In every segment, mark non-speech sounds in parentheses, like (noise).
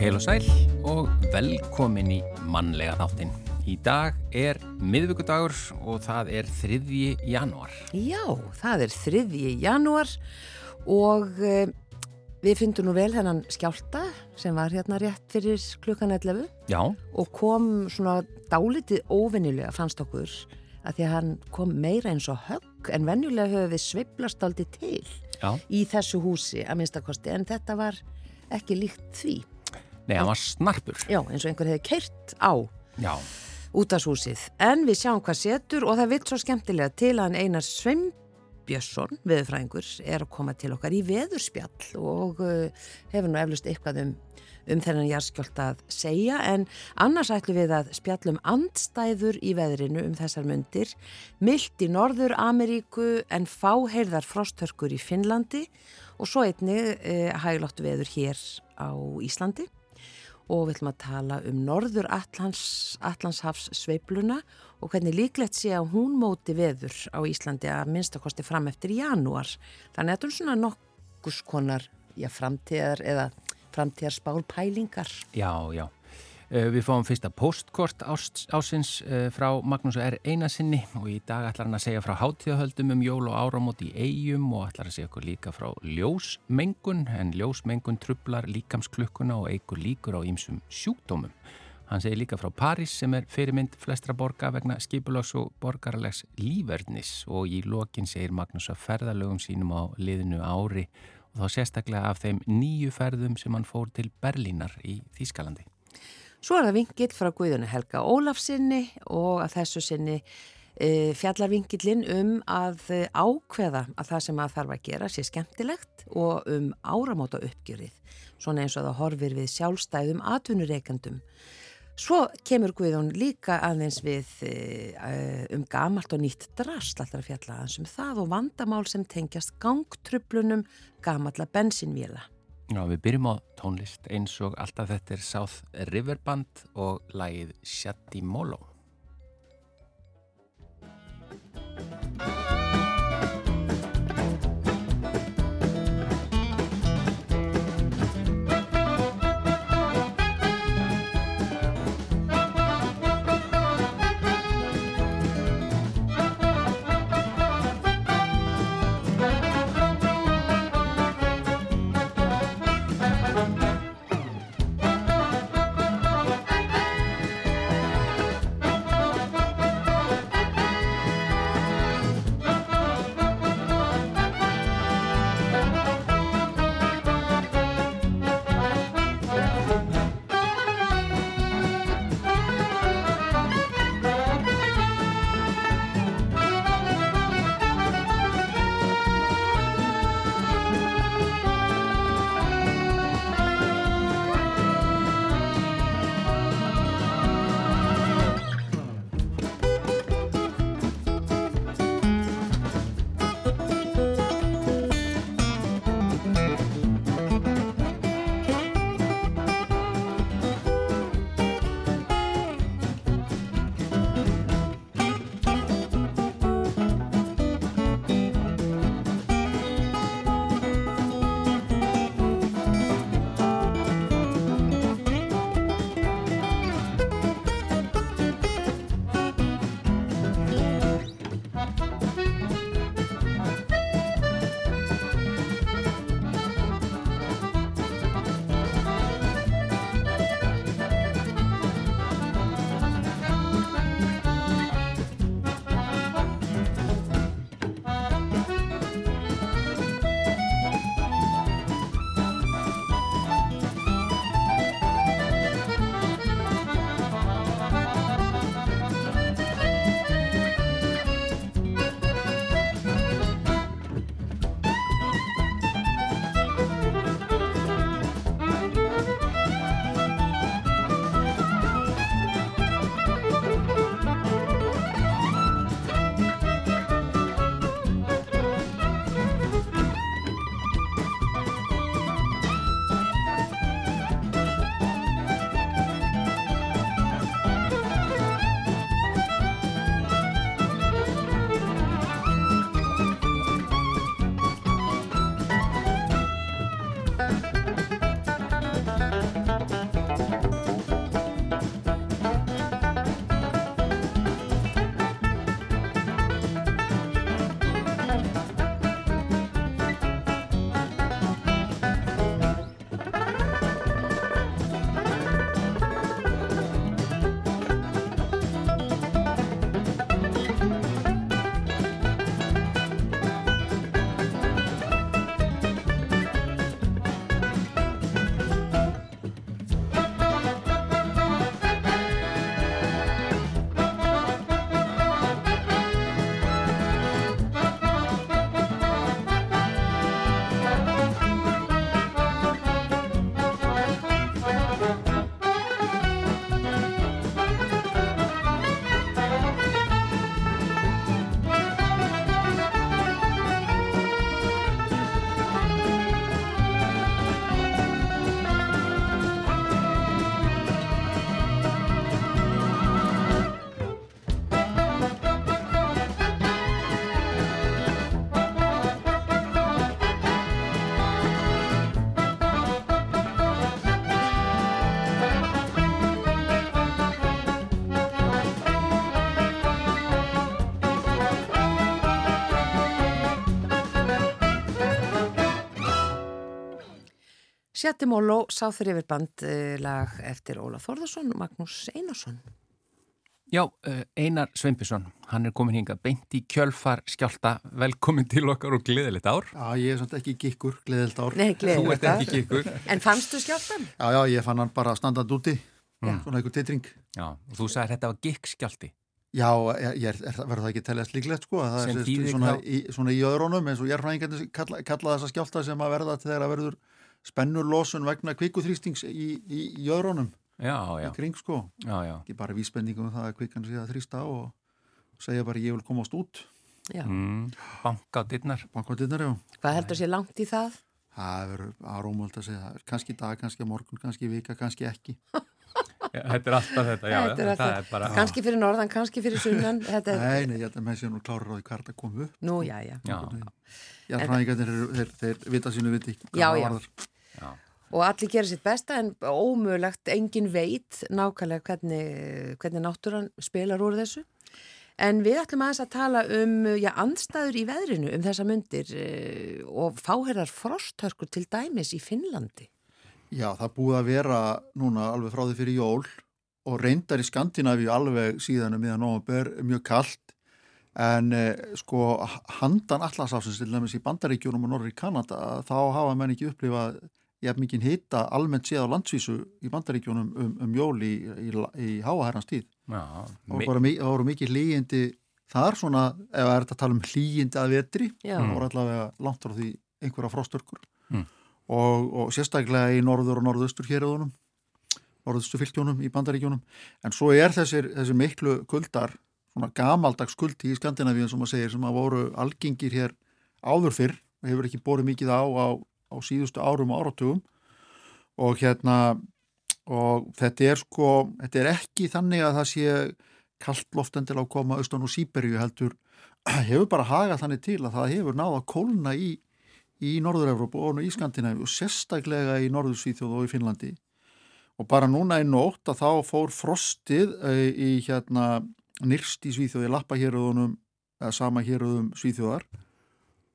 Heil og sæl og velkomin í mannlega þáttinn. Í dag er miðvíkudagur og það er 3. janúar. Já, það er 3. janúar og uh, við fyndum nú vel hennan skjálta sem var hérna rétt fyrir klukkan 11 Já. og kom svona dálitið óvennilega fannst okkur að því að hann kom meira eins og högg en venjulega höfum við sveiblast aldrei til Já. í þessu húsi að minnstakosti en þetta var ekki líkt því. Nei, hann var snarpur. Já, eins og einhver hefði keirt á Já. útashúsið. En við sjáum hvað setur og það vil svo skemmtilega til að Einar Sveinbjörnsson, veðurfræðingur, er að koma til okkar í veðurspjall og uh, hefur nú eflust eitthvað um, um þennan jarðskjöld að segja. En annars ætlum við að spjallum andstæður í veðrinu um þessar myndir, myllt í Norður Ameríku en fáheirðar frosthörkur í Finnlandi. Og svo einni uh, hægláttu veður hér á Íslandi. Og við ætlum að tala um norður Atlans, Atlanshafs sveipluna og hvernig líklegt sé að hún móti veður á Íslandi að minnstakosti fram eftir janúar. Þannig að þetta er svona nokkus konar já, framtíðar eða framtíðar spálpælingar. Já, já. Uh, við fáum fyrsta postkort ás, ásins uh, frá Magnús R. Einarsinni og í dag ætlar hann að segja frá hátíðahöldum um jól og áramót í eigum og ætlar að segja okkur líka frá ljósmengun en ljósmengun trublar líkamsklukkuna og eigur líkur á ýmsum sjúkdómum. Hann segir líka frá París sem er fyrirmynd flestra borga vegna skipulags og borgarlegs lífverðnis og í lokin segir Magnús að ferðalögum sínum á liðinu ári og þá sérstaklega af þeim nýju ferðum sem hann fór til Berlínar í Þýskalandi. Svo er það vingill frá Guðunni Helga Ólafsinni og að þessu sinni e, fjallar vingillin um að e, ákveða að það sem að þarf að gera sé skemmtilegt og um áramóta uppgjörið, svona eins og það horfir við sjálfstæðum atvinnureikandum. Svo kemur Guðun líka aðeins við e, um gamalt og nýtt drast alltaf fjalla aðeins um það og vandamál sem tengjast gangtröflunum gamalla bensinvíla. Já, við byrjum á tónlist eins og alltaf þetta er South River Band og lagið Shatti Molo. Sjettimóló sáþur yfir bandlag eftir Óla Þórðarsson og Magnús Einarsson. Já, eh, Einar Sveinbjörnsson, hann er komin hinga beint í kjölfar skjálta, velkomin til okkar og gleðilegt ár. Já, ég er svona ekki gikkur, gleðilegt ár. Nei, Þú ert gleðilegt ár. ekki kikkur. En fannstu skjáltan? Já, já, ég fann hann bara standað úti, svona einhver titring. Já, og þú sagði þetta var gikk skjálti. Já, ég, ég er, er, verður það ekki teljast líklegt, sko. Það Sem er svona, svona í öðrónum, eins og jærfræðingarnir kalla, kalla þessa skjálta sem að verða þegar að verður spennurlosun vegna kvikkuþrýstings í, í, í öðrónum, Já, já, í kring, sko. já, já. Ekki bara vísbendingum um það að kvikkan sé að þrýsta og segja bara ég vil komast út. Já. Mm, banka dittnar. Bankvættinnar, já. Hvað heldur sér langt í það? Það verður aðrómöld að segja, það er kannski dag, kannski morgun, kannski vika, kannski ekki. (laughs) Þetta er alltaf þetta, já, Þetta er alltaf- það er bara... Kannski fyrir norðan, kannski fyrir sunnan. (laughs) Þetta er, Nei, nei, ég held að menn sé nú klárar á því hvað er að koma upp. nú, já, já. Já, Já, fræðingarnir, eru- þeir, þeir vita sínu viti. Já, já. já. Og allir gera sitt besta en ómögulegt, engin veit nákvæmlega hvernig, hvernig náttúran spilar úr þessu. En við ætlum aðeins að tala um já, andstæður í veðrinu um þessa myndir eh, og fáherrar frosthörkur til dæmis í Finnlandi. Já, það búið að vera núna alveg frá því fyrir jól og reyndar í Skandinavíu alveg síðan um miðan nómabur mjög kallt en eh, sko handan allarsafsins til dæmis í Bandaríkjunum og Norri í Kanada þá hafa menn ekki upplifað jafn mikið hita almennt séð á landsvísu í Bandaríkjunum um, um jól í, í, í háaherrans tíð. Já, Það voru, bara mi- það voru mikið hlýjindi þar svona, ef það er þetta að tala um hlýjindi að vetri, það voru allavega langt frá því einhverja frostörkur Mm. Og, og sérstaklega í norður og norðaustur héröðunum norðustu fylgjónum í bandaríkjónum en svo er þessir, þessir miklu kuldar svona gamaldags kuldi í Skandinavíun sem maður segir sem að voru algengir hér áður fyrr og hefur ekki borið mikið á á, á síðustu árum og áratugum. Og hérna og þetta er sko þetta er ekki þannig að það sé kallt loftendil á að koma austan og Sýberíu heldur. (clears throat) Hefur bara hagað þannig til að það hefur náða að kólna í, í Norður-Európu og í Skandinavíu og sérstaklega í Norður-Svíþjóð og í Finnlandi og bara núna í nótt að þá fór frostið eh, í hérna nýrst í Svíþjóði lappa héröðunum eða sama héröðum Svíþjóðar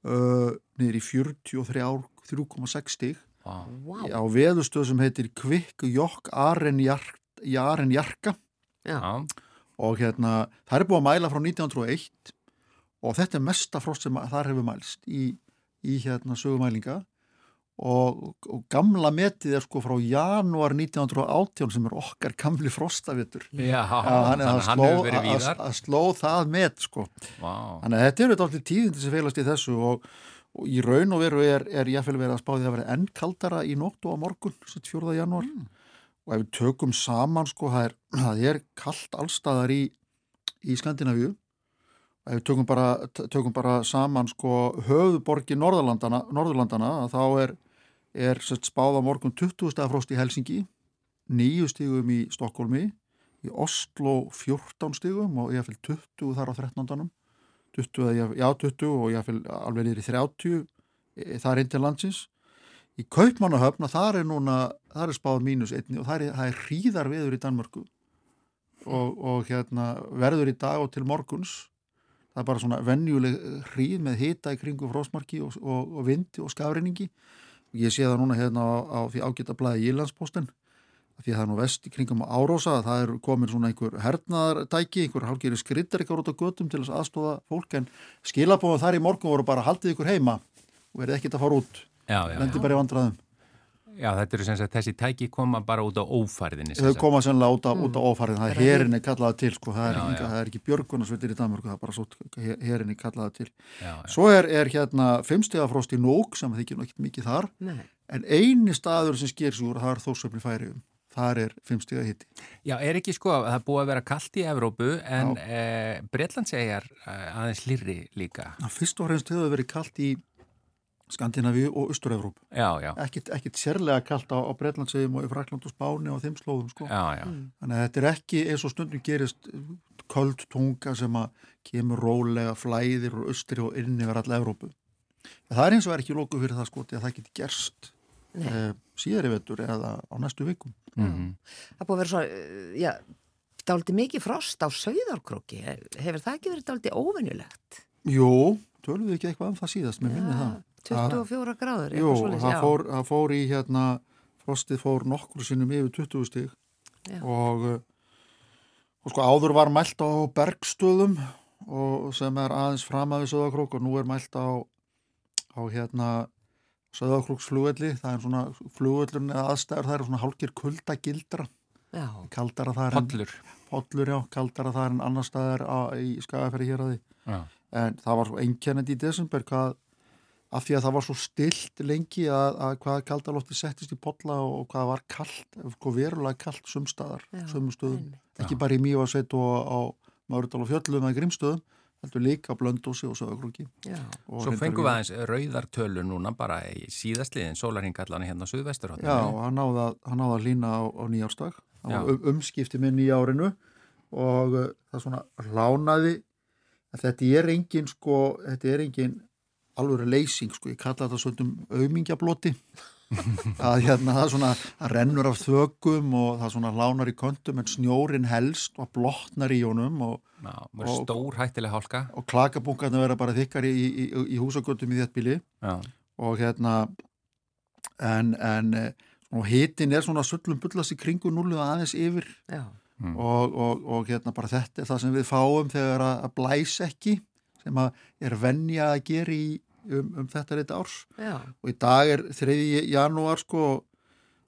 uh, niður í 43 3,6 stig Vá. Vá. á veðustöð sem heitir Kvikk Jokk Aren Jarka Já. Já, og hérna það er búið að mæla frá 1901 og þetta er mesta frost sem að- þar hefur mælst í, í hérna sögumælinga og, og gamla metið er sko frá janúar 1918 sem er okkar gamli frostavitur já, þannig að hann hefur verið víðar. að sló það met sko. Vá, Þannig að þetta eru þetta allir tíðindi sem feilast í þessu og, og í raun og veru er, er jáfnvel verið að spáði að vera enn kaldara í nótt og á morgun, 4. janúar. Og ef við tökum saman sko, það er, (clears throat) það er kallt allstaðar í, í Skandinavíu ef við tökum bara, tökum bara saman sko höfuborgi Norðurlandana, Norðurlandana þá er, er sett spáð á morgun 20 stað frost í Helsingi 9 stigum í Stokkólmi í Oslo 14 stigum og ég fylg 20 þar á 13. 20, eða ég- já 20 og ég fylg alveg niður í 30 e, þar inn til landsins í Kaupmannahöfn að þar er núna þar er spáð mínus einni og það er, það er hríðar veður í Danmörku og, og hérna verður í dag og til morguns það er bara svona venjuleg hríð með hita í kringu frósmarki og, og, og vindi og skafreiningi og ég sé það núna hérna á, á því ágæta blæði Ílandsposten því að það er nú vest í kringum árósa að það er komin svona einhver hernaðartæki einhver hálfgeiri skrittar ykkur út á götum til að aðstofa fólk en skilabóðum þar í morgun voru bara haldið ykkur heima og verið ekkert að fara út. Já, já, lendi bara í vandræðum Já, þetta eru sem sagt, þessi tæki koma bara út á ófærðinni. sem þau koma sennilega út á, út á ofarið það er herinni kallaða til sko. það, er Já, ekki, já. það er ekki björgunarsveitir í Danmörku það er bara svo herinni kallaða til Já, já. svo er, er hérna fimmstegafrost í Nók sem þykir nú ekkert mikið þar Nei. en eini staður sem sker sig úr það er þósöfni færiðum þar er fimmstega hitti Já, er ekki sko, það er búið að vera kallt í Evrópu en e, Breitlandsegjar e, aðeins lirri líka. fyrst og fremst hefur verið kallt í Skandinavíu og Östur-Evrópu Já, já, ekkit, ekkit sérlega kallt á, á Breitlandsegjum og í Frakland og Spáni og þeim slóðum sko. já, já. þannig að þetta er ekki eins og stundum gerist köld tunga sem að kemur rólega flæðir og austri og inn yfir alla Evrópu það er eins og er ekki lóku fyrir það sko því að það geti gerst Nei. e, síðari vetur eða á næstu vikum Mm Það er búið að vera svo, uh, já, dálítið mikið frost á Sauðárkróki. Hefur það ekki verið dálítið óvenjulegt? Jú, tölum við ekki eitthvað um það síðast, mér minni það 24 gráður, Jú, það fór, fór í hérna frostið fór nokkur sinnum yfir 20 stig. Já. og, uh, og sko áður var mælt á bergstöðum og sem er aðeins fram að við Söðakrók og nú er mælt á, á hérna Söðakróksflugvelli, það er svona flugvellun eða aðstæður, það er svona hálkir kuldagildra, kaldara það er en, Pollur. pollur já, kaldara það er en annar staðar á, í skagafæri hér að því en það var svo einkennandi í desember hvað, af því að það var svo stilt lengi að, að hvað kaldalofti settist í polla og, og hvað var kalt, sko verulega kalt sumstaðar, Já, sumum stöðum einmitt. ekki bara í Mývasveit og á Mörðal og Fjöllum eða Grímstöðum, heldur líka á Blöndósi og Söðakrúki já, Svo fengum við aðeins rauðartölu núna bara í síðastliðin, sólarhingallan hérna á Suðvestur. Já, hann náði að, hann náði að lína á, á nýjársdag það Já. var um, umskipti með nýja árinu og uh, það svona hlánaði en þetta er engin sko, þetta er engin alveg leysing sko, ég kalla þetta svona auðmingjabloti (laughs) að hérna það svona það rennur af þögum og það svona hlánar í kontum en snjórin helst og blotnar í honum og, Já, og stór hættileg hálka. og klakabunkarnir vera bara þykkar í, í, í, í húsagötum í þéttbíli Já. og hérna en, en eh, og hitin er svona sullum bullast í kringu núlu aðeins yfir Mm. og, og, og hérna bara þetta er það sem við fáum þegar að, blæs ekki sem að er venja að gera í um, um þetta reyta árs já, og í dag er 3. janúar sko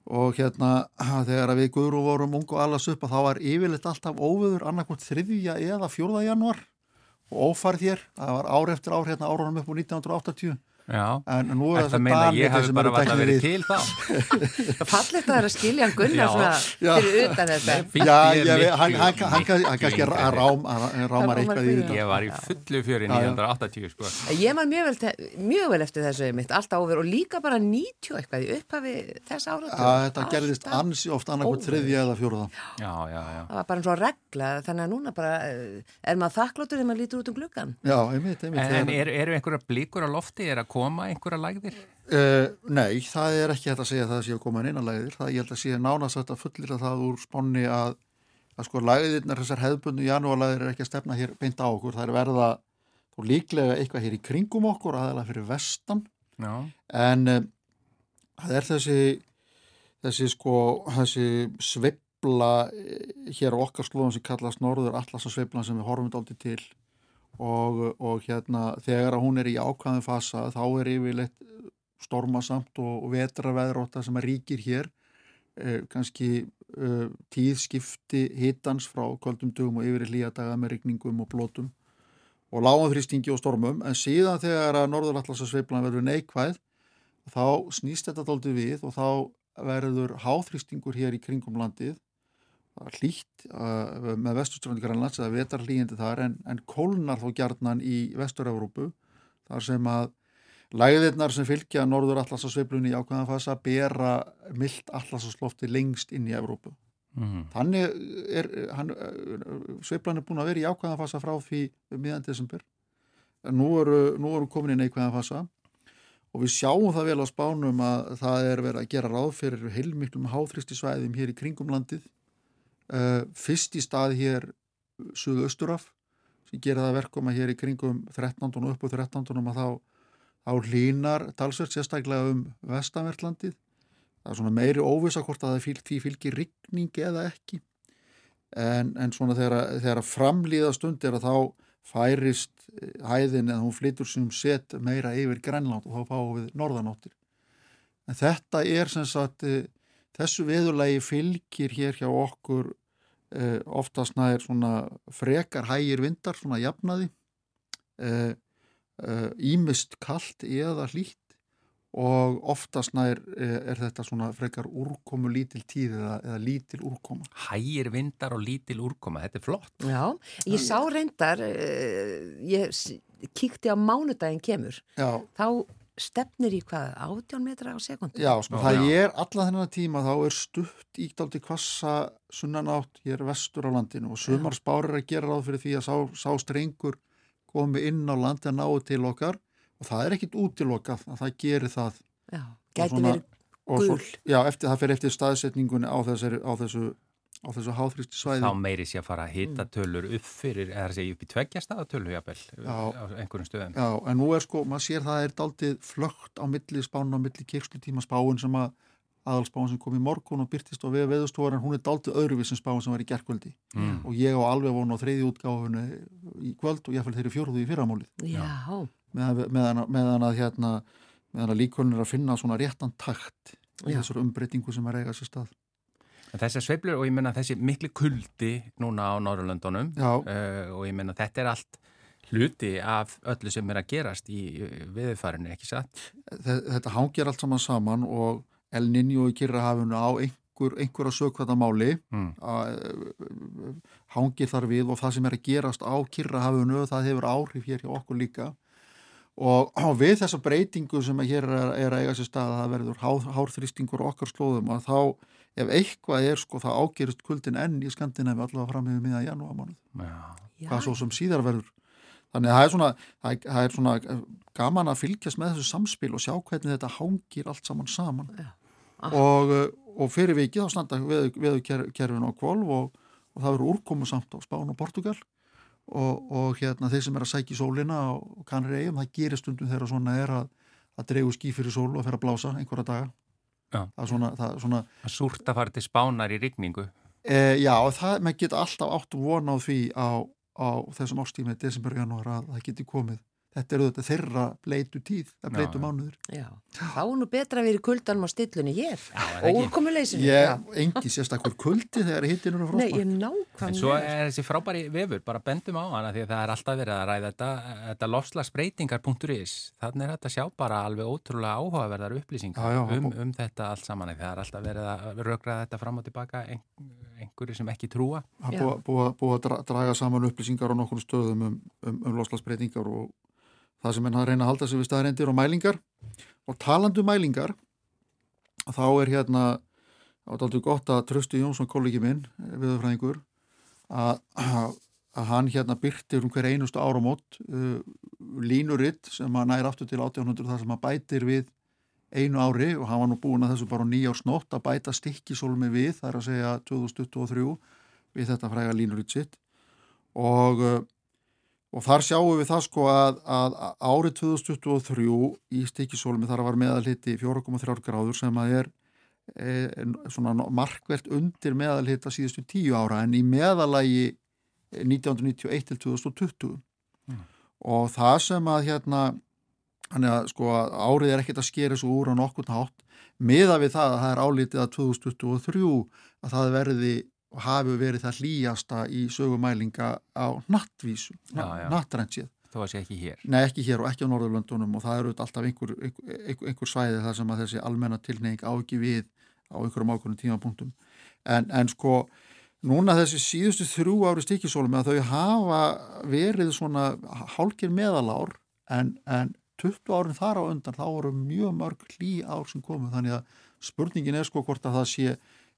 og hérna þegar við guðru vorum ung og allas upp að þá var yfirleitt alltaf óveður annarkvort 3. eða 4. janúar og ófarð hér, það var ár eftir ár hérna árunum upp á 1980 Já. en nú er Þetta meina að ég hafi bara eru valla teknir verið til þá. það (laughs) fallegt að það er að skilja hann Gunnar Já, svona já. fyrir utan þetta Já, veit, hann, miklu, hann, hann, hann, hann kannski rámar eitthvað í þetta. Ég var í fullu fjöri Já, já. 1980 sko. Ég man mjög vel, te- mjög vel eftir þessu mitt, alltaf over og líka bara 90 eitthvað í upphafi þess. Að Þetta gerðist ansi oft annarkvæmt Óveður. þriðja eða fjóruða. Já, já, já. Það var bara eins og regla, þannig að núna bara eh, er maður þakkláttur þegar maður lítur út um gluggan. Já, einmitt, einmitt. En, eru er einhverja blíkur á lofti? Er að koma einhverja lægðir? Uh, nei, það er ekki hægt að segja að það sé að koma inn að lægðir. Það ég held að sé nánast þetta fullir að það úr spánni að, að sko lægðirnar þessar hefðbundu janúarlægðir er ekki að stefna hér beint á okkur. Það er verða þó líklega eitthvað hér í kringum okkur, aðeins fyrir vestan. Já. En uh, það er þessi, þessi sko, þessi sveifla eh, hér á okkar slóðum sem kallast norður allarsasveiflan sem við horfum dálítið til og, og hérna þegar hún er í ákvæðum fasa þá er yfirleitt stormasamt og, og vetraveðrótta sem að ríkir hér eh, kannski eh, tíðskipti hitans frá kvöldum dugum og yfir í hlýjadaga með rigningum og blótum og láganþrýstingi og stormum. En síðan þegar að norðurallasasveiflan verður neikvæð þá snýst þetta dálítið við og þá verður háþrýstingur hér í kringum landið hlýtt uh, með vesturströndi Grænlands eða vetar hlýjandi þar en, en kólnar þó gjarnan í vestur-Európu þar sem að læðirnar sem fylgja norður allarsasveiflunni í ákveðan fasa bera myllt allarsaslofti lengst inn í Európu. Mm. Þannig er hann, sveiflan er búin að vera í ákveðan fasa frá því miðan desember. Nú eru, nú eru komin í neikveðan fasa og við sjáum það vel á spánum að það er verið að gera ráð fyrir heilmiklum háþristi svæðum hér í kringum landið. Uh, fyrst í stað hér suðausturaf sem gera það verkum að hér í kringum 13. og upp á 13. að þá, þá hlínar talsvert sérstaklega um vestanvertlandið. Það er svona meiri óvisa hvort að það fylg, því fylgir rigning eða ekki. En, en svona þegar, þegar framlýða stund er að þá færist eh, hæðin eða hún flytur sem set meira yfir Grænland og þá fáum við norðanóttir. En þetta er sem sagt, eh, þessu veðurlægi fylgir hér hjá okkur eh, oftast nær svona frekar hægir vindar, svona jafnaði, eh, eh, ímist kalt eða hlýtt og oftast nær eh, er þetta svona frekar úrkomu lítil tíð eða, eða lítil úrkoma. Hægir vindar og lítil úrkoma, þetta er flott. Já, ég sá reyndar, uh, ég kíkti á mánudaginn kemur, Já, þá stefnir í hvað, 18 metra á sekundu? Já, sko, Já, það já. er alla þennan tíma þá er stutt íkt áldi kvassa sunnanátt hér vestur á landinu og sumar spárir að gera ráð fyrir því að sá, sá strengur komi inn á landi að náu til okkar og það er ekkit útilokað að það gerir það Já, gæti verið og svo, Gul. já, eftir, það fer eftir staðsetningunni á, þessari, á þessu, á þessu háþrýsti svæði. Þá meiri sé að fara að hita tölur upp fyrir, eða segja upp í tveggja staðatölu, jafnvel, Já. á einhverjum stöðum. Já, en nú er sko, maður sér það er daldið flögt á milli spánu á milli kirkslutíma spáin sem að aðalspáin sem kom í morgun og byrtist á við veðustofar en hún er daldið öðruvið sem spáin sem var í gerkvöldi mm. og ég á alveg vonu á þreyði útgáfunni í kvöld og ég fæl þeirri fjóruðu í fyrramálið. Meðan með að hérna meðan að líkvölin er að finna svona réttan takt í þessar umbreytingu sem er eigað sér stað Þessar sveiflur og ég menna þessi miklu kuldi núna á Norrlöndunum uh, og ég menna þetta er allt hluti af öllu sem er að gerast í viðfarinu, ekki satt? Þetta hangir allt saman saman og El Niño í Kirrahafunu á einhver, einhver að sög þetta máli mm. hangir þar við og það sem er að gerast á Kirrahafunu það hefur áhrif hér hjá okkur líka og við þessa breytingu sem hér er, er að eiga sér stað að það verður há, hárþrýstingur okkar slóðum að þá ef eitthvað er sko það ágerist kuldin enn í Skandinavi allavega fram með miða janúarmánuð. Hvað svo sem síðar verður. Þannig að það er svona, það, það er svona gaman að fylgjast með þessu samspil og sjá hvernig þetta hangir allt saman saman. Ja. og, og fyrir vikið þá standa við, við kerfin á kvolv og, og það verður úrkomu samt á Spán og Portugal og, og hérna þeir sem er að sækja sólina og kannir eigum, það gerir stundum þegar svona er að, að dregu ský fyrir sól og fer að blása einhverja daga. Það er svona það, svona, að súrt að fara til spánar í rigningu. E, Já, það, maður geta alltaf átt von á því á á þessum ástímið, desember janúar að það geti komið þetta eru þetta þeirra bleitu tíð, það bleitu mánuður. Já, þá er nú betra að vera í kuldanum á stillunni hér. Ég, engi sérstaklega kuldi þegar hittin eru frá Nei, ég nákvæmlega. En svo er þessi frábæri vefur, bara bendum á hana því að það er alltaf verið að ræða þetta þetta lofslagsbreytingar.is þannig er þetta sjá bara alveg ótrúlega áhugaverðar upplýsingar já, já, um, um þetta allt saman. Það er alltaf verið að rökraða þetta fram og tilbaka ein, einhverju sem ekki trúa. Það er búið að draga saman upplýsingar á nokkur stöðum um, um, um lofslagsbreytingar og það sem henn að reyna að halda sig við staðarendir og mælingar. Og talandu um mælingar þá er hérna átaldu gott að Trösti Jónsson kollegi minn viðfræðingur að, að hann hérna byrtir um hver einustu áramót uh, línuritt sem að næra aftur til 1800 þar sem að bætir við einu ári. Og hann var nú búin að þessu bara nýjársnótt að bæta stikkisólmi við þar að segja 2023 við þetta fræga línuritt sitt. Og uh, og þar sjáum við það sko að, að árið 2023 í stikisólmi þar var meðalhiti 4,3 gráður sem að er e, svona markvert undir meðalhita síðustu tíu ára en í meðalagi 1991 til 2020 mm. og það sem að hérna að, sko, árið er ekkert að skera svo úr á nokkurn hátt miða við það að það er álítið að 2023 að það verði hafi verið það hlýjasta í sögumælinga á nattvísu, nattrænsið. Þó að sé ekki hér? Nei, ekki hér og ekki á Norðurlöndunum og það eru alltaf einhver, einhver, einhver svæði þar sem að þessi almenna tilneying á ekki við á einhverjum ákveðnum tímapunktum. En, en sko, núna þessi síðustu þrjú ári stikisólum að þau hafa verið svona hálkir meðalár en, en 20 árin þar á undan þá voru mjög mörg hlý ár sem komu þannig að spurningin er sko hvort að það sé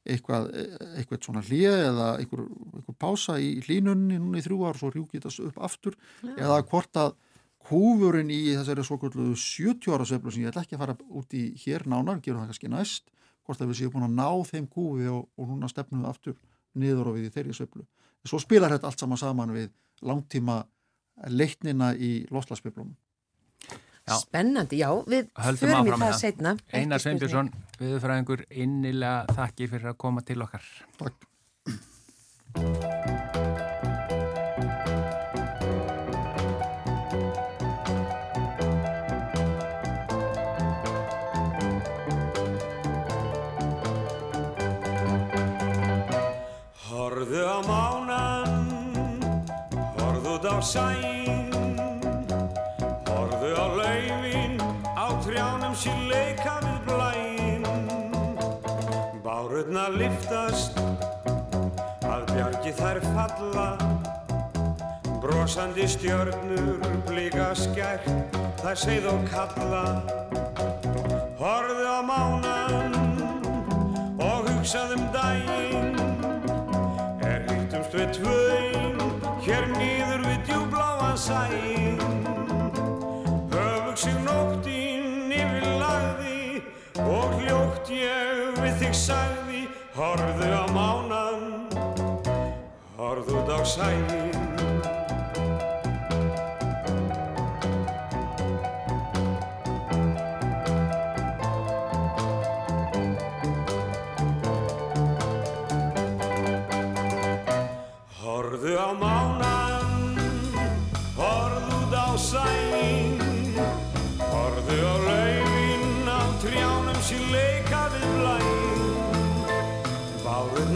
eitthvað, eitthvað svona hlýja eða eitthvað, eitthvað pása í hlínunni núna í þrjú ár svo rjúkið það upp aftur ja. eða hvort að húfurinn í þessari svo kvöldu 70 ára söflu sem ég ætla ekki að fara út í hér nánar, gera það kannski næst hvort að við séum búin að ná þeim húfi og, og núna stefnum við aftur niður og við í þeirri söflu. Svo spilar þetta allt saman saman við langtíma leitnina í loslaspeplunum. Já. Spennandi, já, við Höldum förum í það setna. Einar Sveinbjörnsson, viðfræðingur, innilega þakkir fyrir að koma til okkar. Takk. Horðu á mánan, horðu á sæn sér leika við blæin Bárurna liftast að bjargi þær falla. Brosandi stjörnur blíka skært þær segð og kalla. Horðu á mánan og hugsaðum dægin Er hýttumst við tvöin hér nýður við djúbláan sæin Höfug sig nótti og hljótt ég við þig sagði horðu á mánan. Horðu út á sæin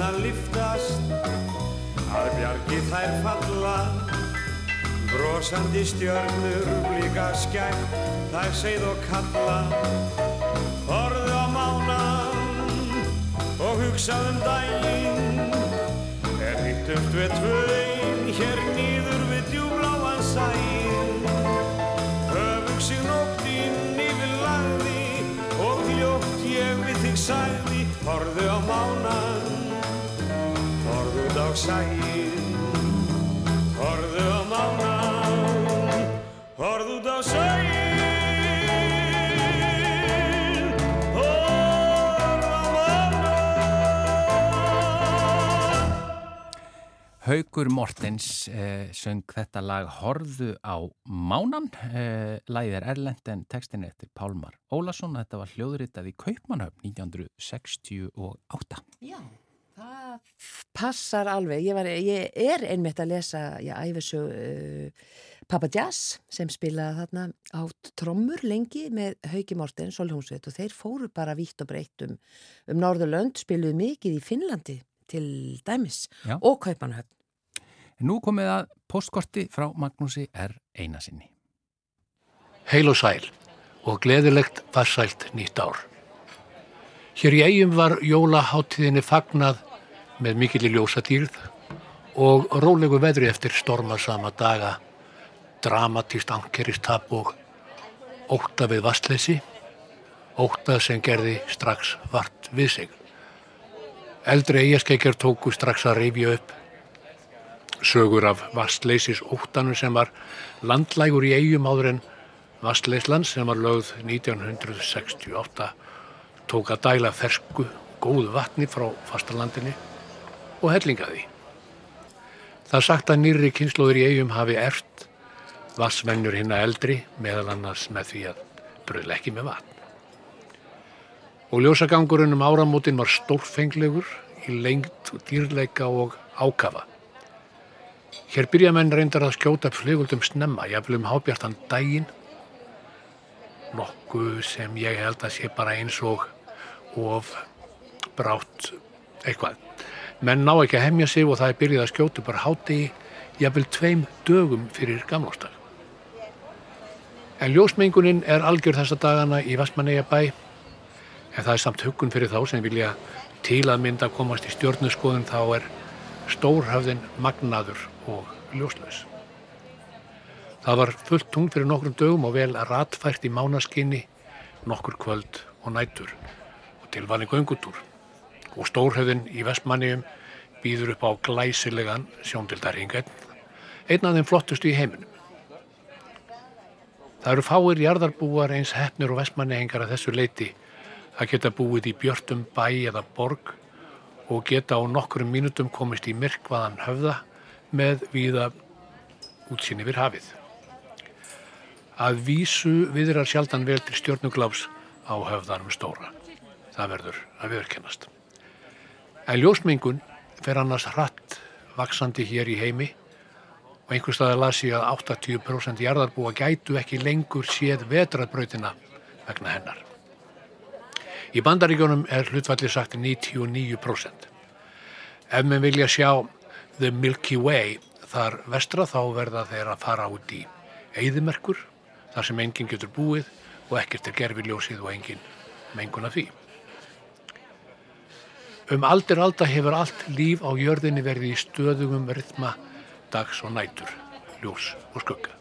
Bárurnar liftast að bjargi þær falla Brosandi stjörnur blíka skært þær segð og kalla. Horðu á mánan og hugsaðum dægin Er hittumt við tvöin hér nýður við djúbláan sæin Höfug sig nóttinn yfir lagði og hljótt ég við þig sæði Horðu á mánan, horðu út á sæin Horðu á mánan, horðu út á sæin Horðu á mánan Haugur Mortens eh, söng þetta lag Horðu á mánan. Eh, lagið er erlend en textin er eftir Pálmar Ólason. Þetta var hljóðritað í Kaupmannhöfn 1968. Já, það passar alveg. Ég, var, ég er einmitt að lesa, ég æfi svo uh, Papa Jazz sem spilaði þarna á trommur lengi með Hauki Morten, Solhjómsveit og þeir fóru bara vítt og breytt um, um Norðurlönd, spiluðu mikið í Finnlandi til dæmis Já. og Kaupanhöfn. Nú komið að postkorti frá Magnúsi R. Einasinni. Heil og sæl og gleðilegt farsælt nýtt ár. Hér í eigum var jólaháttíðinni fagnað með mikill í ljósatýrð og rólegu veðri eftir stormasama daga, dramatíst ankeristap og óta við vastleysi, óta sem gerði strax vart við sig. Eldri eigaskeikjar tóku strax að rifja upp sögur af vastleysis óttanum sem var landlægur í eigum áður en Vastleisland sem var lögð 1968 tók að dæla fersku, góðu vatni frá fastalandinni og hellingaði. Það sagt að nýri kynnslóður í eigum hafi ert vassvennur hinna eldri meðal annars með því að bröðla ekki með vatn. Og ljósagangurinn um áramótin var stórfenglegur í lengt, dýrleika og ákafa. Hér byrja menn reyndar að skjóta upp fliguldum snemma, jafnvel um hábjartan daginn nokkuð sem ég held að sé bara eins og of brátt eitthvað. Menn ná ekki að hemja sig og það er byrjað að skjóta bara háti jafnvel tveim dögum fyrir gamlóstag. En ljósmengunin er algjör þessa dagana í Vestmanneigabæ en það er samt huggun fyrir þá sem vilja til að mynda að komast í stjórnuskoðun þá er stórhöfðin magnaður og ljóslaus. Það var fullt tungn fyrir nokkrum dögum og vel ratfært í mánaskinni, nokkur kvöld og nætur og tilvalin göngutúr. Og stórhauðin í Vestmanniðum býður upp á glæsilegan sjóndildarhinga, einn af þeim flottustu í heiminum. Það eru fáir jarðarbúar eins hefnir og Vestmanniðingar að þessu leiti að geta búið í björtum bæ eða borg og geta á nokkrum mínutum komist í myrkvaðan höfða með viða útsýn yfir hafið. Að vísu viðrar sjaldan vel til stjórnugláfs á höfðanum stóra. Það verður að viðurkennast. En ljósmengun fer annars hratt vaksandi hér í heimi og einhver staði las ég að 80% jarðarbúa gætu ekki lengur séð vetraðbrautina vegna hennar. Í bandaríkjónum er hlutvalli sagt 99%. Ef menn vilja sjá The Milky Way þar vestra þá verða þeir að fara út í eigðimerkur þar sem enginn getur búið og ekkert er gerfiljósið og enginn mengun af því. Um aldir alda hefur allt líf á jörðinni verið í stöðugum rytma dags og nætur, ljós og skugga.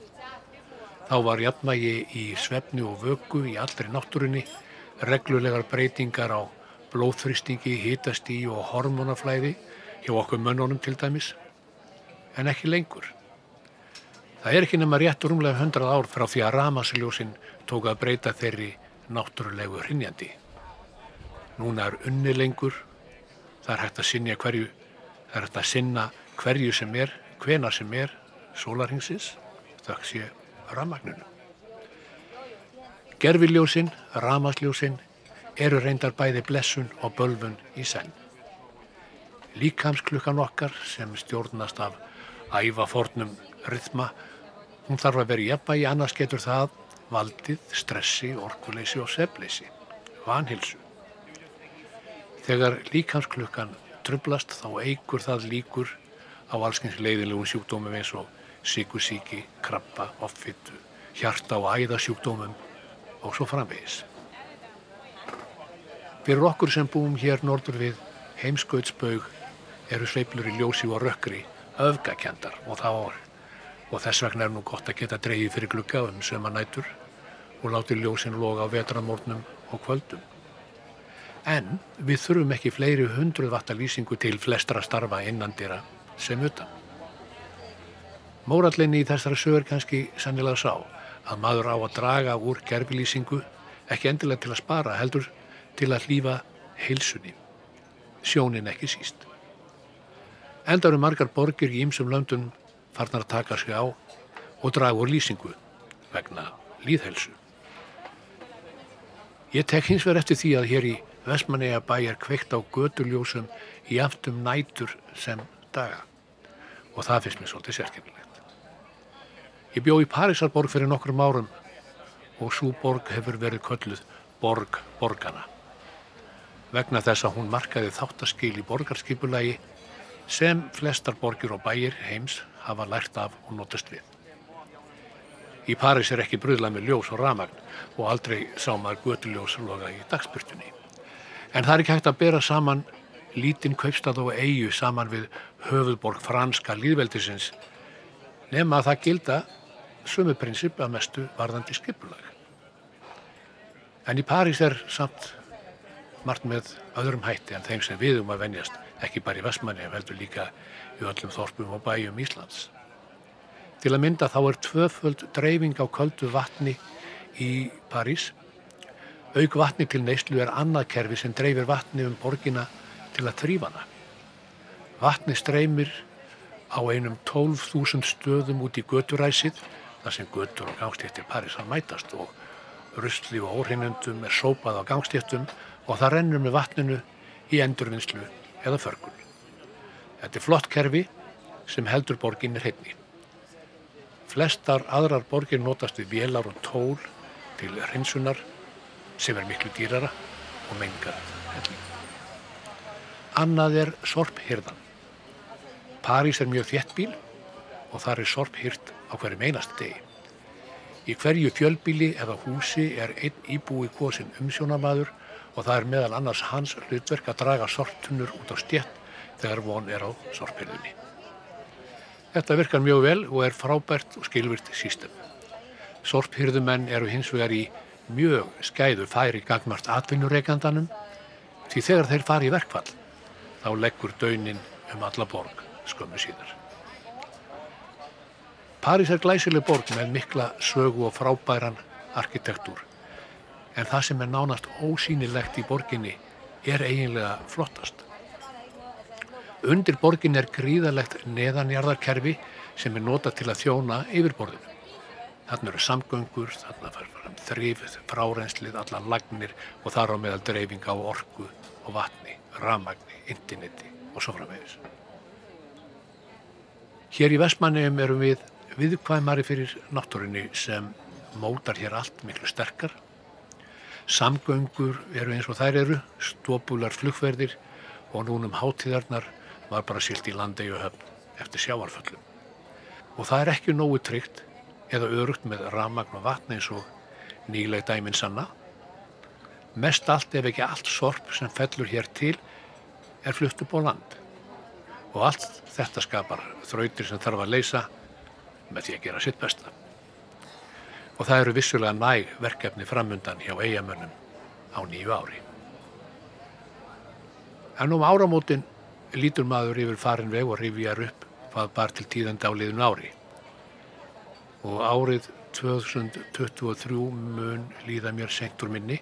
Þá var jafnvægi í svefni og vöku í allri náttúrunni, reglulegar breytingar á blóðþrýstingi, hitastíi og hormonaflæði hjá okkur mönnunum til dæmis, en ekki lengur. Það er ekki nema rétt rúmlega 100 ár frá því að ramasljósin tók að breyta þeirri náttúrulegu hrinjandi. Núna er unni lengur, það er hægt að sinja hverju, það er hægt að sinna hverju sem er, hvena sem er, sólarhingsins, þakk sé ramagninu. Gerfiljósin, ramasljósin eru reyndar bæði blessun og bölfun í senn. Líkamsklukkan okkar sem stjórnast af ævafornum rytma Hún þarf að vera í jafnvægi, annars getur það valdið stressi, orkuleysi og sefleysi. vanhilsu. Þegar líkansklukkan trublast þá eigur það líkur á allskyns leiðilegum sjúkdómum eins og sykusíki, krabba, offittu, hjarta og æðasjúkdómum og svo framvegis. Fyrir okkur sem búum hér nordur við heimskautsbaug eru sveiplur í ljósi og rökkri öfgakendar og það var og þess vegna er nú gott að geta dreyið fyrir glugga um sömanætur og láti ljósin loga á vetramórnum og kvöldum. En við þurfum ekki fleiri hundruð vatta lýsingu til flestra starfa innandira sem utan. Mórallinni í þessari sögur kannski sannilega sá að maður á að draga úr gerfilýsingu ekki endilega til að spara heldur til að hlýfa heilsunni, sjónin ekki síst. Enda eru margar borgir í ýmsum löndum farnar að taka sig á og draga úr lýsingu vegna líðhelsu. Ég tek hins vegar eftir því að hér í Vestmanneja bæ er kveikt á göduljósum í aftum nætur sem daga og það finnst mér svolítið sérkennilegt. Ég bjó í Parísarborg fyrir nokkrum árum og svo borg hefur verið kölluð Borg Borgana vegna þess að hún markaði þáttaskil í borgarskipulagi sem flestar borgir og bæir heims hafa lært af og notast við. Í París er ekki bröðlað með ljós og ramagn og aldrei sá maður götuljós loga í dagsbyrtunni. En það er ekki hægt að bera saman lítinn kaupstað og eigu saman við höfuðborg franska líðveldisins nema að það gilda sumu prinsip að mestu varðandi skipulag. En í París er samt margt með öðrum hætti en þeim sem við um að venjast, ekki bara í Vestmanni, veldur líka í öllum þorpum og bæjum Íslands. Til að mynda þá er tvöföld dreifing á köldu vatni í París. Auk vatni til neyslu er annað kerfi sem dreifir vatni um borgina til að þrýfana. Vatni streymir á einum 12.000 stöðum út í göturæsið, þar sem götur og gangstéttir Parísar mætast og rusli og óhreinundum er sópað á gangstéttum og það rennur með vatninu í endurvinnslu eða förgun. Þetta er flott kerfi sem heldur borginni hreitni. Flestar aðrar borgir notast við vélar og tól til hreinsunar sem er miklu dýrara og mengar helling. Annað er sorphyrðan. París er mjög þéttbíl og þar er sorphyrd á hverju meinast degi. Í hverju fjölbíli eða húsi er einn íbúi kosin umsjónamaður og það er meðal annars hans hlutverk að draga sorptunnur út á stjett þegar von er á sorpirðunni. Þetta virkar mjög vel og er frábært og skilvirt sístem. Sorphyrðumenn eru hins vegar í mjög skæðu færi gagmart atvinnureikandanum því þegar þeir fari í verkfall þá leggur daunin um alla borg skömmu síðar. París er glæsileg borg með mikla sögu og frábæran arkitektúr en það sem er nánast ósýnilegt í borginni er eiginlega flottast. Undir borgin er gríðalegt neðanjarðarkerfi sem er nota til að þjóna yfirborðinu. Þarna eru samgöngur, þarna fær fram þrifð, fráreinslið, allar lagnir og þar á meðal dreifing á orku og vatni, ramagni, interneti og svo framvegis. Hér í Vestmanniðum erum við viðkvæmari fyrir náttúrinni sem mótar hér allt miklu sterkar Samgöngur eru eins og þær eru, stópular flugverðir og núnum hátíðarnar var bara silt í landegi og höfn eftir sjáarföllum. Og það er ekki nógu tryggt eða örugt með ramagn og vatn eins og nýleg dæmin sanna. Mest allt ef ekki allt sorp sem fellur hér til er flutt upp á land. Og allt þetta skapar þrautir sem þarf að leysa með því að gera sitt besta og það eru vissulega næg verkefni framundan hjá eigamönnum á nýju ári. En um áramótin lítur maður yfir farin veg og rifjar upp hvað bar til tíðandi á liðun ári. Og árið 2023 mun líða mér senkt úr minni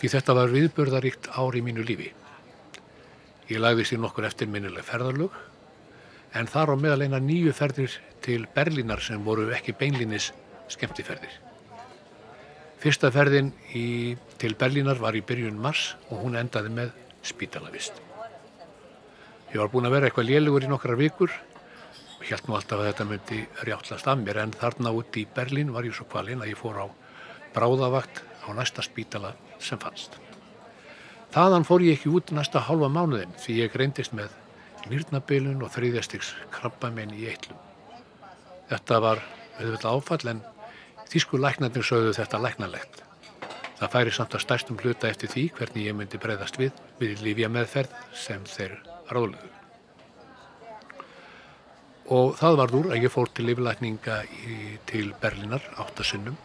því þetta var viðbörðaríkt ári í mínu lífi. Ég lagði sér nokkur eftirminnileg ferðarlug en þar á meðal eina nýju ferðir til Berlínar sem voru ekki beinlinis skemmtiferðir. Fyrsta ferðin í, til Berlínar var í byrjun mars og hún endaði með spítalavist. Ég var búin að vera eitthvað lélugur í nokkrar vikur og held nú alltaf að þetta myndi rjáttlast af mér en þarna úti í Berlín var ég svo kvalinn að ég fór á bráðavakt á næsta spítala sem fannst. Þaðan fór ég ekki út næsta halva mánuðin því ég greindist með nýrnabilun og þriðjastiks krabbamenn í eittlum. Þetta var auðvitað áfall en þýsku læknarnir sögðu þetta læknarlegt. Það færi samt að stærstum hluta eftir því hvernig ég myndi breyðast við við lífja meðferð sem þeir ráðluðu. Og það var úr að ég fór til líflækninga til Berlinar áttasinnum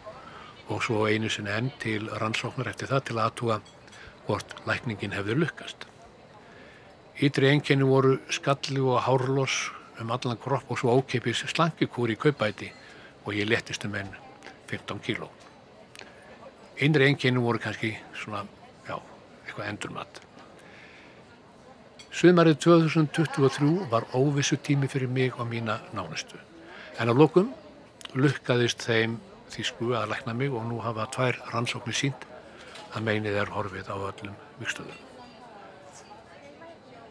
og svo einu sinni enn til rannsóknar eftir það til aðtúa hvort lækningin hefði lukkast. Ítri enginni voru skalli og hárloss um allan kropp og svo ókeipis slankikúri í kaupæti og ég letist um enn 15 kíló. Einri enginni voru kannski svona, já, eitthvað endurmatt. Sumarið 2023 var óvissu tími fyrir mig og mína nánustu. En á lokum lukkaðist þeim þýsku að lækna mig og nú hafa tvær rannsóknir sínt að meinið er horfið á öllum vikstöðum.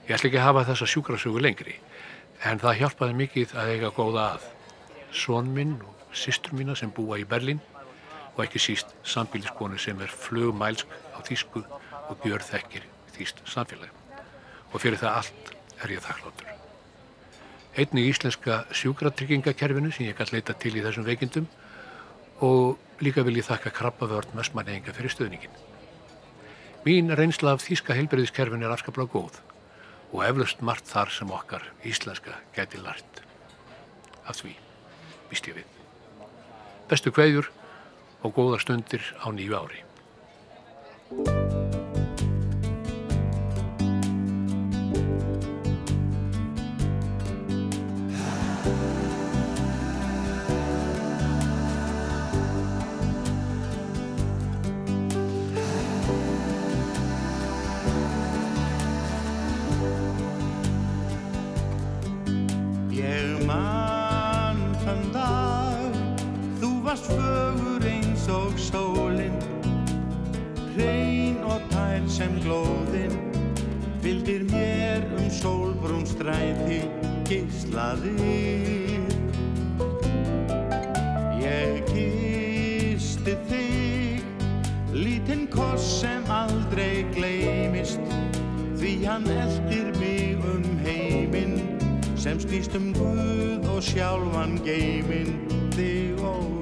Ég ætla ekki að hafa þessa sjúkrasögu lengri en það hjálpaði mikið að eiga góða að. Són minn og sýstur mína sem búa í Berlín og ekki síst sambíliskonu sem er flugmælsk á þýsku og gjör þekkir þýst samfélagi og fyrir það allt er ég þakkláttur. Einni í íslenska sjúkratryggingakerfinu sem ég kann leita til í þessum veikindum og líka vil ég þakka krabbavörn mestmanneinga fyrir stöðningin. Mín reynsla af þýska heilbyrðiskerfin er afskaplega góð og eflaust margt þar sem okkar íslenska geti lært. Af því, víst ég við. Bestu kveðjur og góða stundir á nýju ári. varst fögur eins og sólinn Hrein og tæl sem glóðinn Vildir mér um sólbrún stræði gíslaðir Ég gísti þig Lítinn koss sem aldrei gleimist Því hann eldir mig um heiminn Sem snýst um Guð og sjálfan geiminn Þig og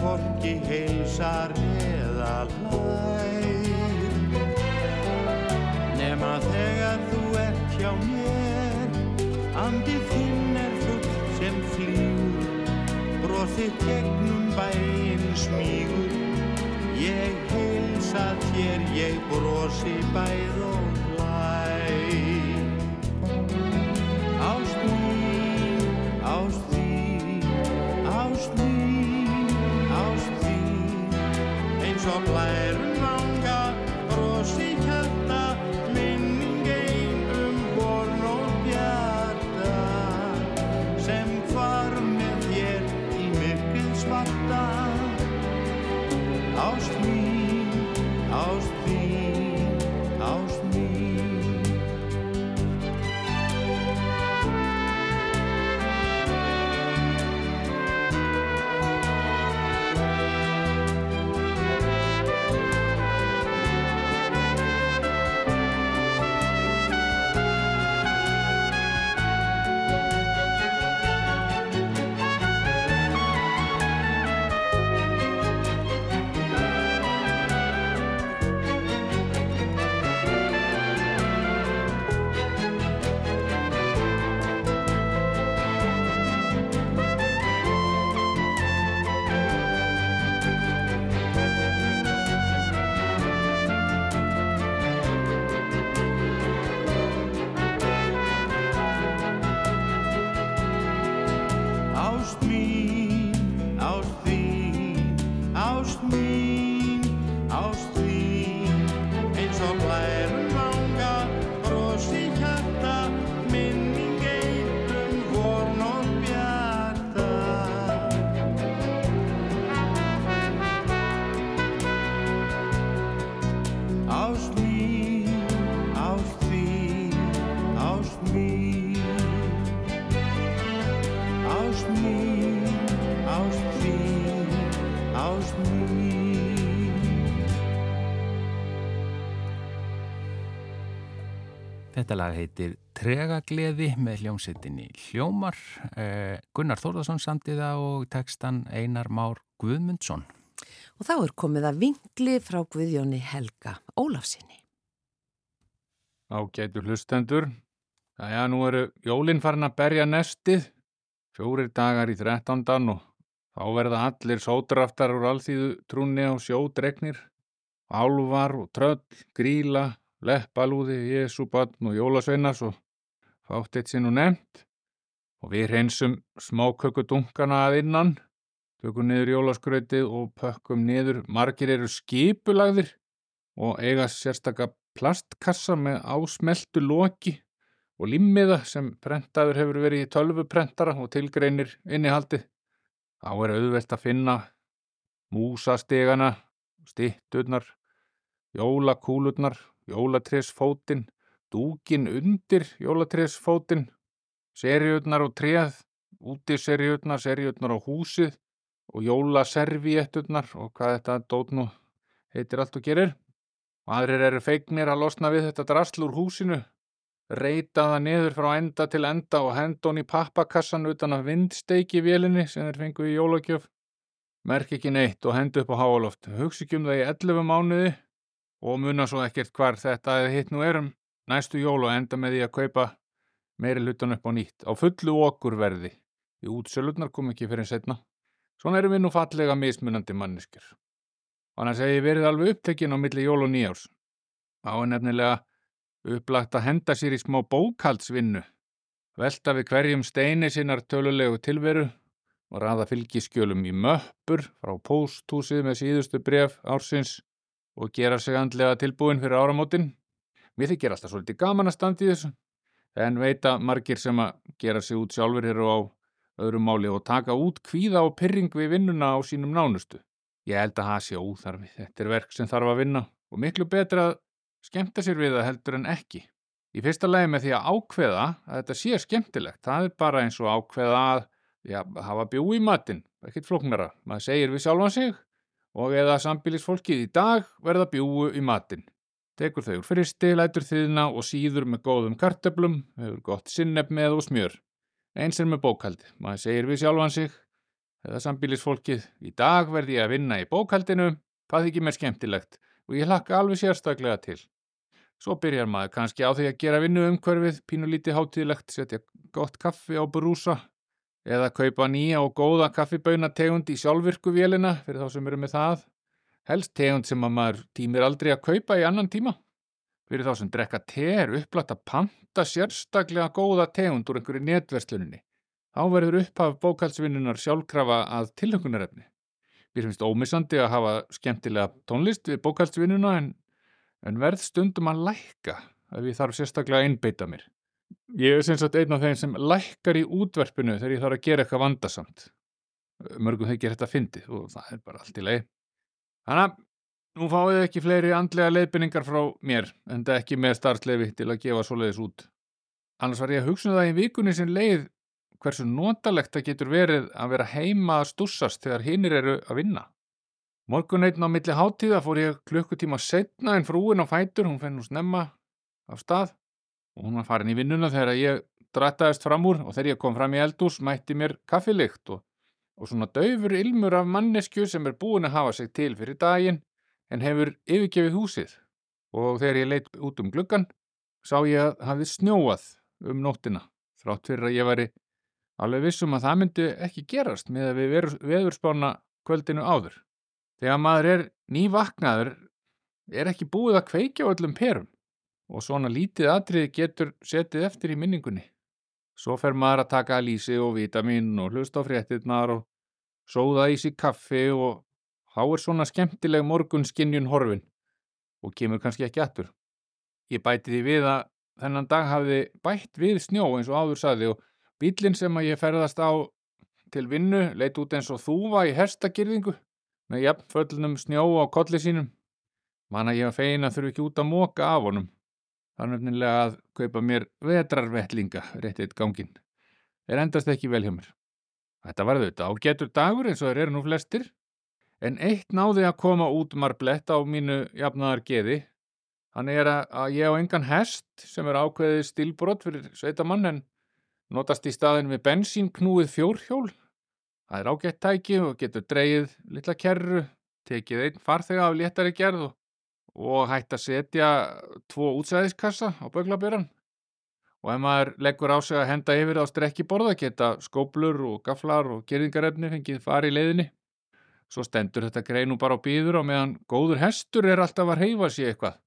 hvorki heilsar eða hlæg Nefna þegar þú ert hjá mér Andið þinn er full sem flýr. Bróðið tegnum bæinn smígur Ég heilsa þér, ég brósi bæð og some land. Lag heitir Tregagleði með hljómsveitinni Hljómar. Eh, Gunnar Þórðarsson samtiða og textan Einar Már Guðmundsson. Og þá er komið að vingli frá Guðjóni Helga Ólafsinni. Ágætu hlustendur. Jæja, nú eru jólinn farin að berja nestið. Fjórir dagar í þrettándan og þá verða allir sótraftar úr alþýðu trúnni á sjódregnir. Álvar og tröll, gríla, leppalúði, jesúbatn og jólasveinas og fátt eitt sinn og nefnt. Og við hreinsum smákökudunkana að innan, tökum niður jólaskrautið og pökkum niður. Margir eru skipulagðir og eiga sérstaka plastkassa með ásmeltu loki og limmiða sem prentaður hefur verið í tölvuprentara og tilgreinir innihaldið. Þá er auðvelt að finna músastegana, stitturnar, jólakúlurnar, jólatresfótinn, dúkin undir jólatresfótinn, seriutnar og treð, útiseriutnar, seriutnar á húsið og jólaservietturnar og hvað þetta dót nú heitir allt og gerir. Og aðrir eru feignir að losna við þetta drasl úr húsinu, reyta það niður frá enda til enda og henda hún í pappakassan utan að vindsteiki vélinni sem þeir fengu í jólagjöf. Merk ekki neitt og hendu upp á háaloft. Hugsi ekki um það í 11 mánuði og muna svo ekkert hvar þetta eða hitt nú erum næstu jól og enda með því að kaupa meiri hlutan upp á nýtt á fullu okkurverði. Í útsölurnar kom ekki fyrir setna. Svona erum við nú fallega mismunandi manneskjur. Og hann segi verið alveg upptekinn á milli jól og nýjárs. Á er nefnilega upplagt að henda sér í smá bókaldsvinnu. Velta við hverjum steini sinnar tölulegu tilveru og raða fylgiskjölum í möppur frá pósthúsið með síðustu bref ársins og gera sig andlega tilbúin fyrir áramótin. Mér þykir alltaf svolítið gaman að standa í þessu, en veita margir sem að gera sig út sjálfur hér og á öðrum máli og taka út kvíða og pyrring við vinnuna á sínum nánustu. Ég held að það sé óþarfi, þetta er verk sem þarf að vinna og miklu betra að skemmta sér við það heldur en ekki. Í fyrsta lagi með því að ákveða að þetta sé skemmtilegt, það er bara eins og ákveða að já, hafa bjú í matinn, ekkert flóknara, maður segir við sjálfan sig og eða sambílisfólkið í dag verða bjúu í matinn. Tekur þau úr fristi, lætur þiðna og síður með góðum kartöblum, hefur gott sinneb með og smjör. Eins er með bókaldi, maður segir við sjálfan sig, eða sambílisfólkið, í dag verði ég að vinna í bókaldinu, það þykir mér skemmtilegt og ég hlakka alveg sérstaklega til. Svo byrjar maður kannski á því að gera vinnu umhverfið, pínulítið hátíðlegt, setja gott kaffi á brúsa eða kaupa nýja og góða kaffibaunategund í sjálfvirku vélina fyrir þá sem eru með það. Helst tegund sem að maður tímir aldrei að kaupa í annan tíma. Fyrir þá sem drekka te er upplætt að panta sérstaklega góða tegund úr einhverju netversluninni. Þá verður upphaf bókaldsvinnunar sjálfkrafa að tilhökunarefni. Mér finnst ómissandi að hafa skemmtilega tónlist við bókaldsvinnuna en, en verð stundum að lækka ef ég þarf sérstaklega að einbeita mér. Ég er sem sagt einn af þeim sem lækkar í útverfinu þegar ég þarf að gera eitthvað vandasamt. Mörgum þykir þetta fyndið og það er bara allt í leið. Þannig að nú fáið ekki fleiri andlega leiðbynningar frá mér en það ekki með starfsleifi til að gefa svoleiðis út. Annars var ég að hugsa um það í vikunni sem leið hversu notalegt það getur verið að vera heima að stússast þegar hinnir eru að vinna. Morgun einn á milli hátíða fór ég klukkutíma setna en frúin á fætur, hún fenn nú snemma af stað og hún var farin í vinnuna þegar ég drattaðist fram úr og þegar ég kom fram í eldús mætti mér kaffilikt og, og svona daufur ilmur af mannesku sem er búin að hafa sig til fyrir daginn en hefur yfirgefið húsið og þegar ég leitt út um gluggan sá ég að hafði snjóað um nóttina þrátt fyrir að ég væri alveg vissum að það myndi ekki gerast með að við veðurspána kvöldinu áður. Þegar maður er nývaknaður er ekki búið að kveikja öllum perum og svona lítið atriði getur setið eftir í minningunni. Svo fer maður að taka lísi og vitamin og hlusta á fréttinnar og sóða í sig kaffi og þá er svona skemmtileg morgun skinnjun horfin og kemur kannski ekki aftur. Ég bæti því við að þennan dag hafði bætt við snjó eins og áður saði og bílinn sem að ég ferðast á til vinnu leit út eins og þúva í herstakirðingu með jafnföllnum snjó á kolli sínum. Manna ég að feina þurfi ekki út að móka af honum. Þannig nefnilega að kaupa mér vetrarvettlinga rétt eitt ganginn. Er endast ekki vel hjá mér. Þetta var þetta ágetur dagur eins og þeir eru nú flestir. En eitt náði að koma út marblett á mínu jafnaðar geði. Þannig er að ég á engan hest sem er ákveðið stilbrott fyrir sveitamann en notast í staðin við bensínknúið fjórhjól. Það er ágætt tæki og getur dreyið litla kerru, tekið einn farþega af léttari gerð og, og hægt að setja tvo útsæðiskassa á böglabjöran. Og ef maður leggur á sig að henda yfir á strekkiborða geta skóplur og gaflar og gerðingarefni fengið fari í leiðinni. Svo stendur þetta greinu bara á býður og meðan góður hestur er alltaf að reyfa sér eitthvað.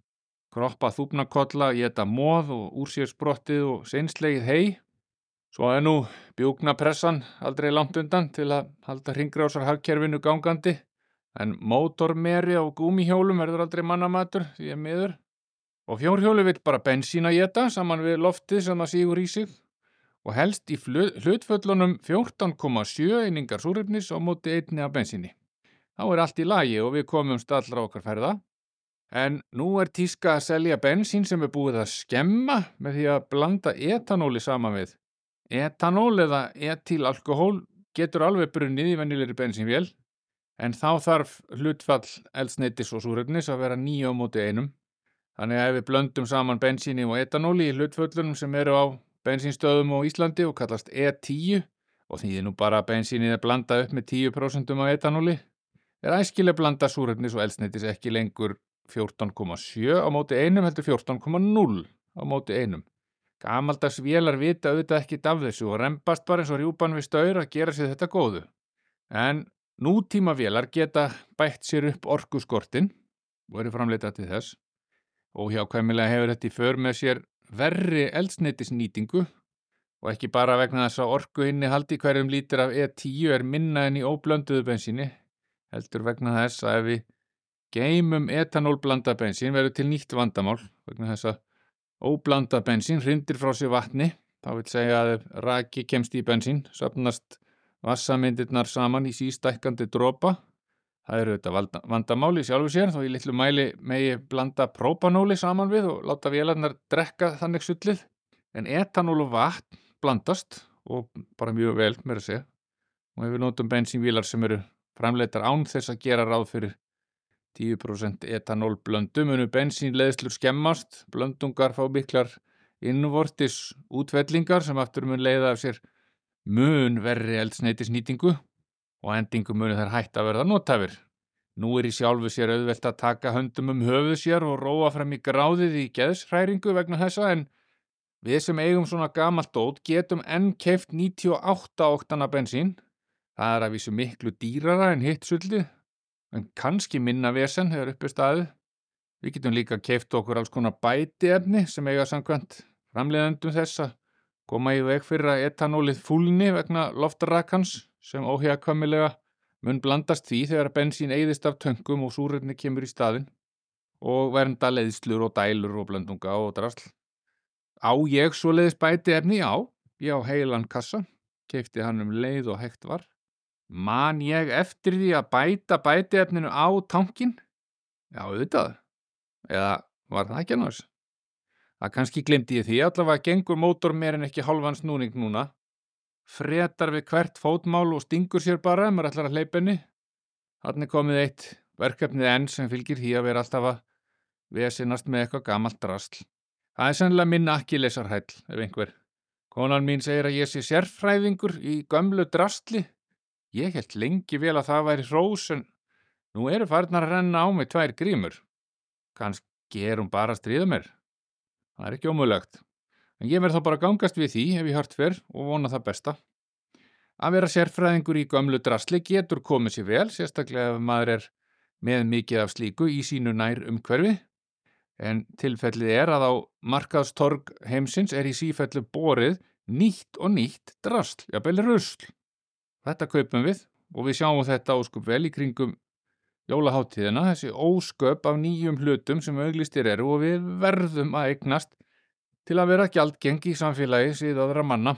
Kroppa þúpnakolla, geta móð og úr sér sprottið og seinslegið hei. Svo er nú bjúknapressan aldrei langt undan til að halda ringgrásar hagkerfinu gangandi. En mótormeri á gúmihjólum verður aldrei mannamatur því að miður. Og fjórhjóli vil bara bensín að geta saman við loftið sem það sígur í sig og helst í hlutföllunum 14,7 einingar súröfnis á móti einni af bensíni. Þá er allt í lagi og við komum stallra okkar ferða. En nú er tíska að selja bensín sem er búið að skemma með því að blanda etanóli saman við. Etanól eða etílalkohól getur alveg brunnið í vennilegri bensínvél en þá þarf hlutfall eldsneitis og súröfnis að vera nýja á móti einum. Þannig að ef við blöndum saman bensíni og etanóli í hlutföllunum sem eru á bensínstöðum á Íslandi og kallast E10 og því nú bara bensínið er blandað upp með 10% á etanóli, er æskileg blanda súröfnis og eldsneitis ekki lengur 14,7 á móti einum heldur 14,0 á móti einum. Gamaldags vélar vita auðvitað ekki af þessu og rempast bara eins og rjúpan við staur að gera sér þetta góðu. En nútíma vélar geta bætt sér upp orkuskortin og eru framleitað til þess. Og hjá kvæmilega hefur þetta í för með sér verri eldsneitisnýtingu og ekki bara vegna þess að orku inni haldi hverjum lítir af E10 er minna en í óblönduðu bensíni, heldur vegna þess að ef við geymum etanólblanda bensín verður til nýtt vandamál. Vegna þess að óblanda bensín hrindir frá sér vatni, þá vil segja að ef raki kemst í bensín, söpnast vassamyndirnar saman í sístækkandi dropa. Það eru þetta vandamáli sjálfu sér þó í litlu mæli megi blanda própanóli saman við og láta vélarnar drekka þannig sullið. En etanól og vatn blandast og bara mjög vel með að segja. Og ef við notum bensínvílar sem eru framleitar án þess að gera ráð fyrir 10% etanól blöndu munu bensínleðslur skemmast, blöndungar fá miklar innvortis útvellingar sem aftur mun leiða af sér mun verri eldsneitisnýtingu og endingu muni þær hægt að verða notafir. Nú er í sjálfu sér auðvelt að taka höndum um höfuð sér og róa frem í gráðið í geðshræringu vegna þessa en við sem eigum svona gamalt dót getum enn keift 98 oktana bensín. Það er að vísu miklu dýrara en hitt sullið, en kannski minna vesen hefur uppi staðið. Við getum líka keift okkur alls konar bæti efni sem eiga samkvæmt framleiðendum þess að koma í veg fyrir að etanólið fúlni vegna loftarakans sem óhjagkvæmilega mun blandast því þegar bensín eigðist af töngum og súröfni kemur í staðin og vernda leiðslur og dælur og blöndunga og drasl. Á ég svo leiðis bæti efni? Já, ég á heilan kassa, keipti hann um leið og hægt var. Man ég eftir því að bæta bæti efninu á tankin? Já, auðvitað. Eða var það ekki annars? Það kannski glemdi ég því allavega gengur mótor mér en ekki halvan snúning núna fretar við hvert fótmál og stingur sér bara maður ætlar að hleypenni. Þannig komið eitt verkefnið enn sem fylgir því að vera alltaf að vesinast með eitthvað gamalt drasl. Það er sannlega minn ekki lesarhæll, ef einhver. Konan mín segir að ég sé sérfræðingur í gömlu drasli. Ég held lengi vel að það væri hrós en nú eru farnar að renna á mig tvær grímur. Kannski er hún bara að stríða mér. Það er ekki ómulögt. En ég verð þá bara gangast við því ef ég hört fyrr og vona það besta. Að vera sérfræðingur í gömlu drasli getur komið sér vel, sérstaklega ef maður er með mikið af slíku í sínu nær umhverfi. En tilfellið er að á markaðstorg heimsins er í sífellu borið nýtt og nýtt drasl, jafnvel rusl. Þetta kaupum við og við sjáum þetta óskup vel í kringum jólaháttíðina, þessi ósköp af nýjum hlutum sem auglistir eru og við verðum að eignast til að vera gjaldgengi í samfélagi síðaðra manna.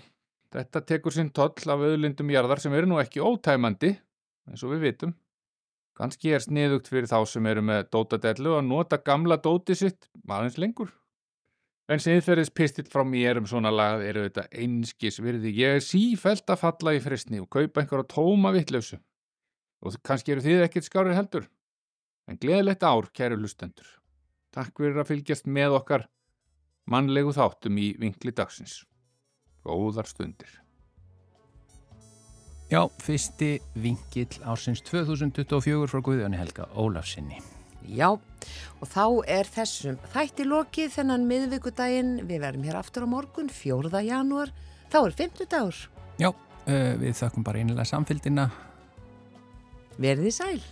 Þetta tekur sinn toll af auðlindum jarðar sem eru nú ekki ótæmandi, eins og við vitum. Ganski er sniðugt fyrir þá sem eru með dótadellu að nota gamla dóti sitt aðeins lengur. En siðferðis pistill frá mér um svona lagað eru þetta einskis virði. Ég er sífælt að falla í fristni og kaupa einhverja tóma vittlausu. Og kannski eru þið ekkert skárið heldur. En gleðilegt ár, kæru lustendur. Takk fyrir að fylgjast með okkar mannlegu þáttum í vinkli dagsins. Góðar stundir. Já, fyrsti vingill ásins 2024 frá Guðjóni Helga Ólafsinni. Já, og þá er þessum þætti lokið þennan miðvíkudaginn. Við verðum hér aftur á morgun, 4. janúar. Þá er 50 dagur. Já, uh, við þakkum bara einlega samfélgina. Verðið sæl.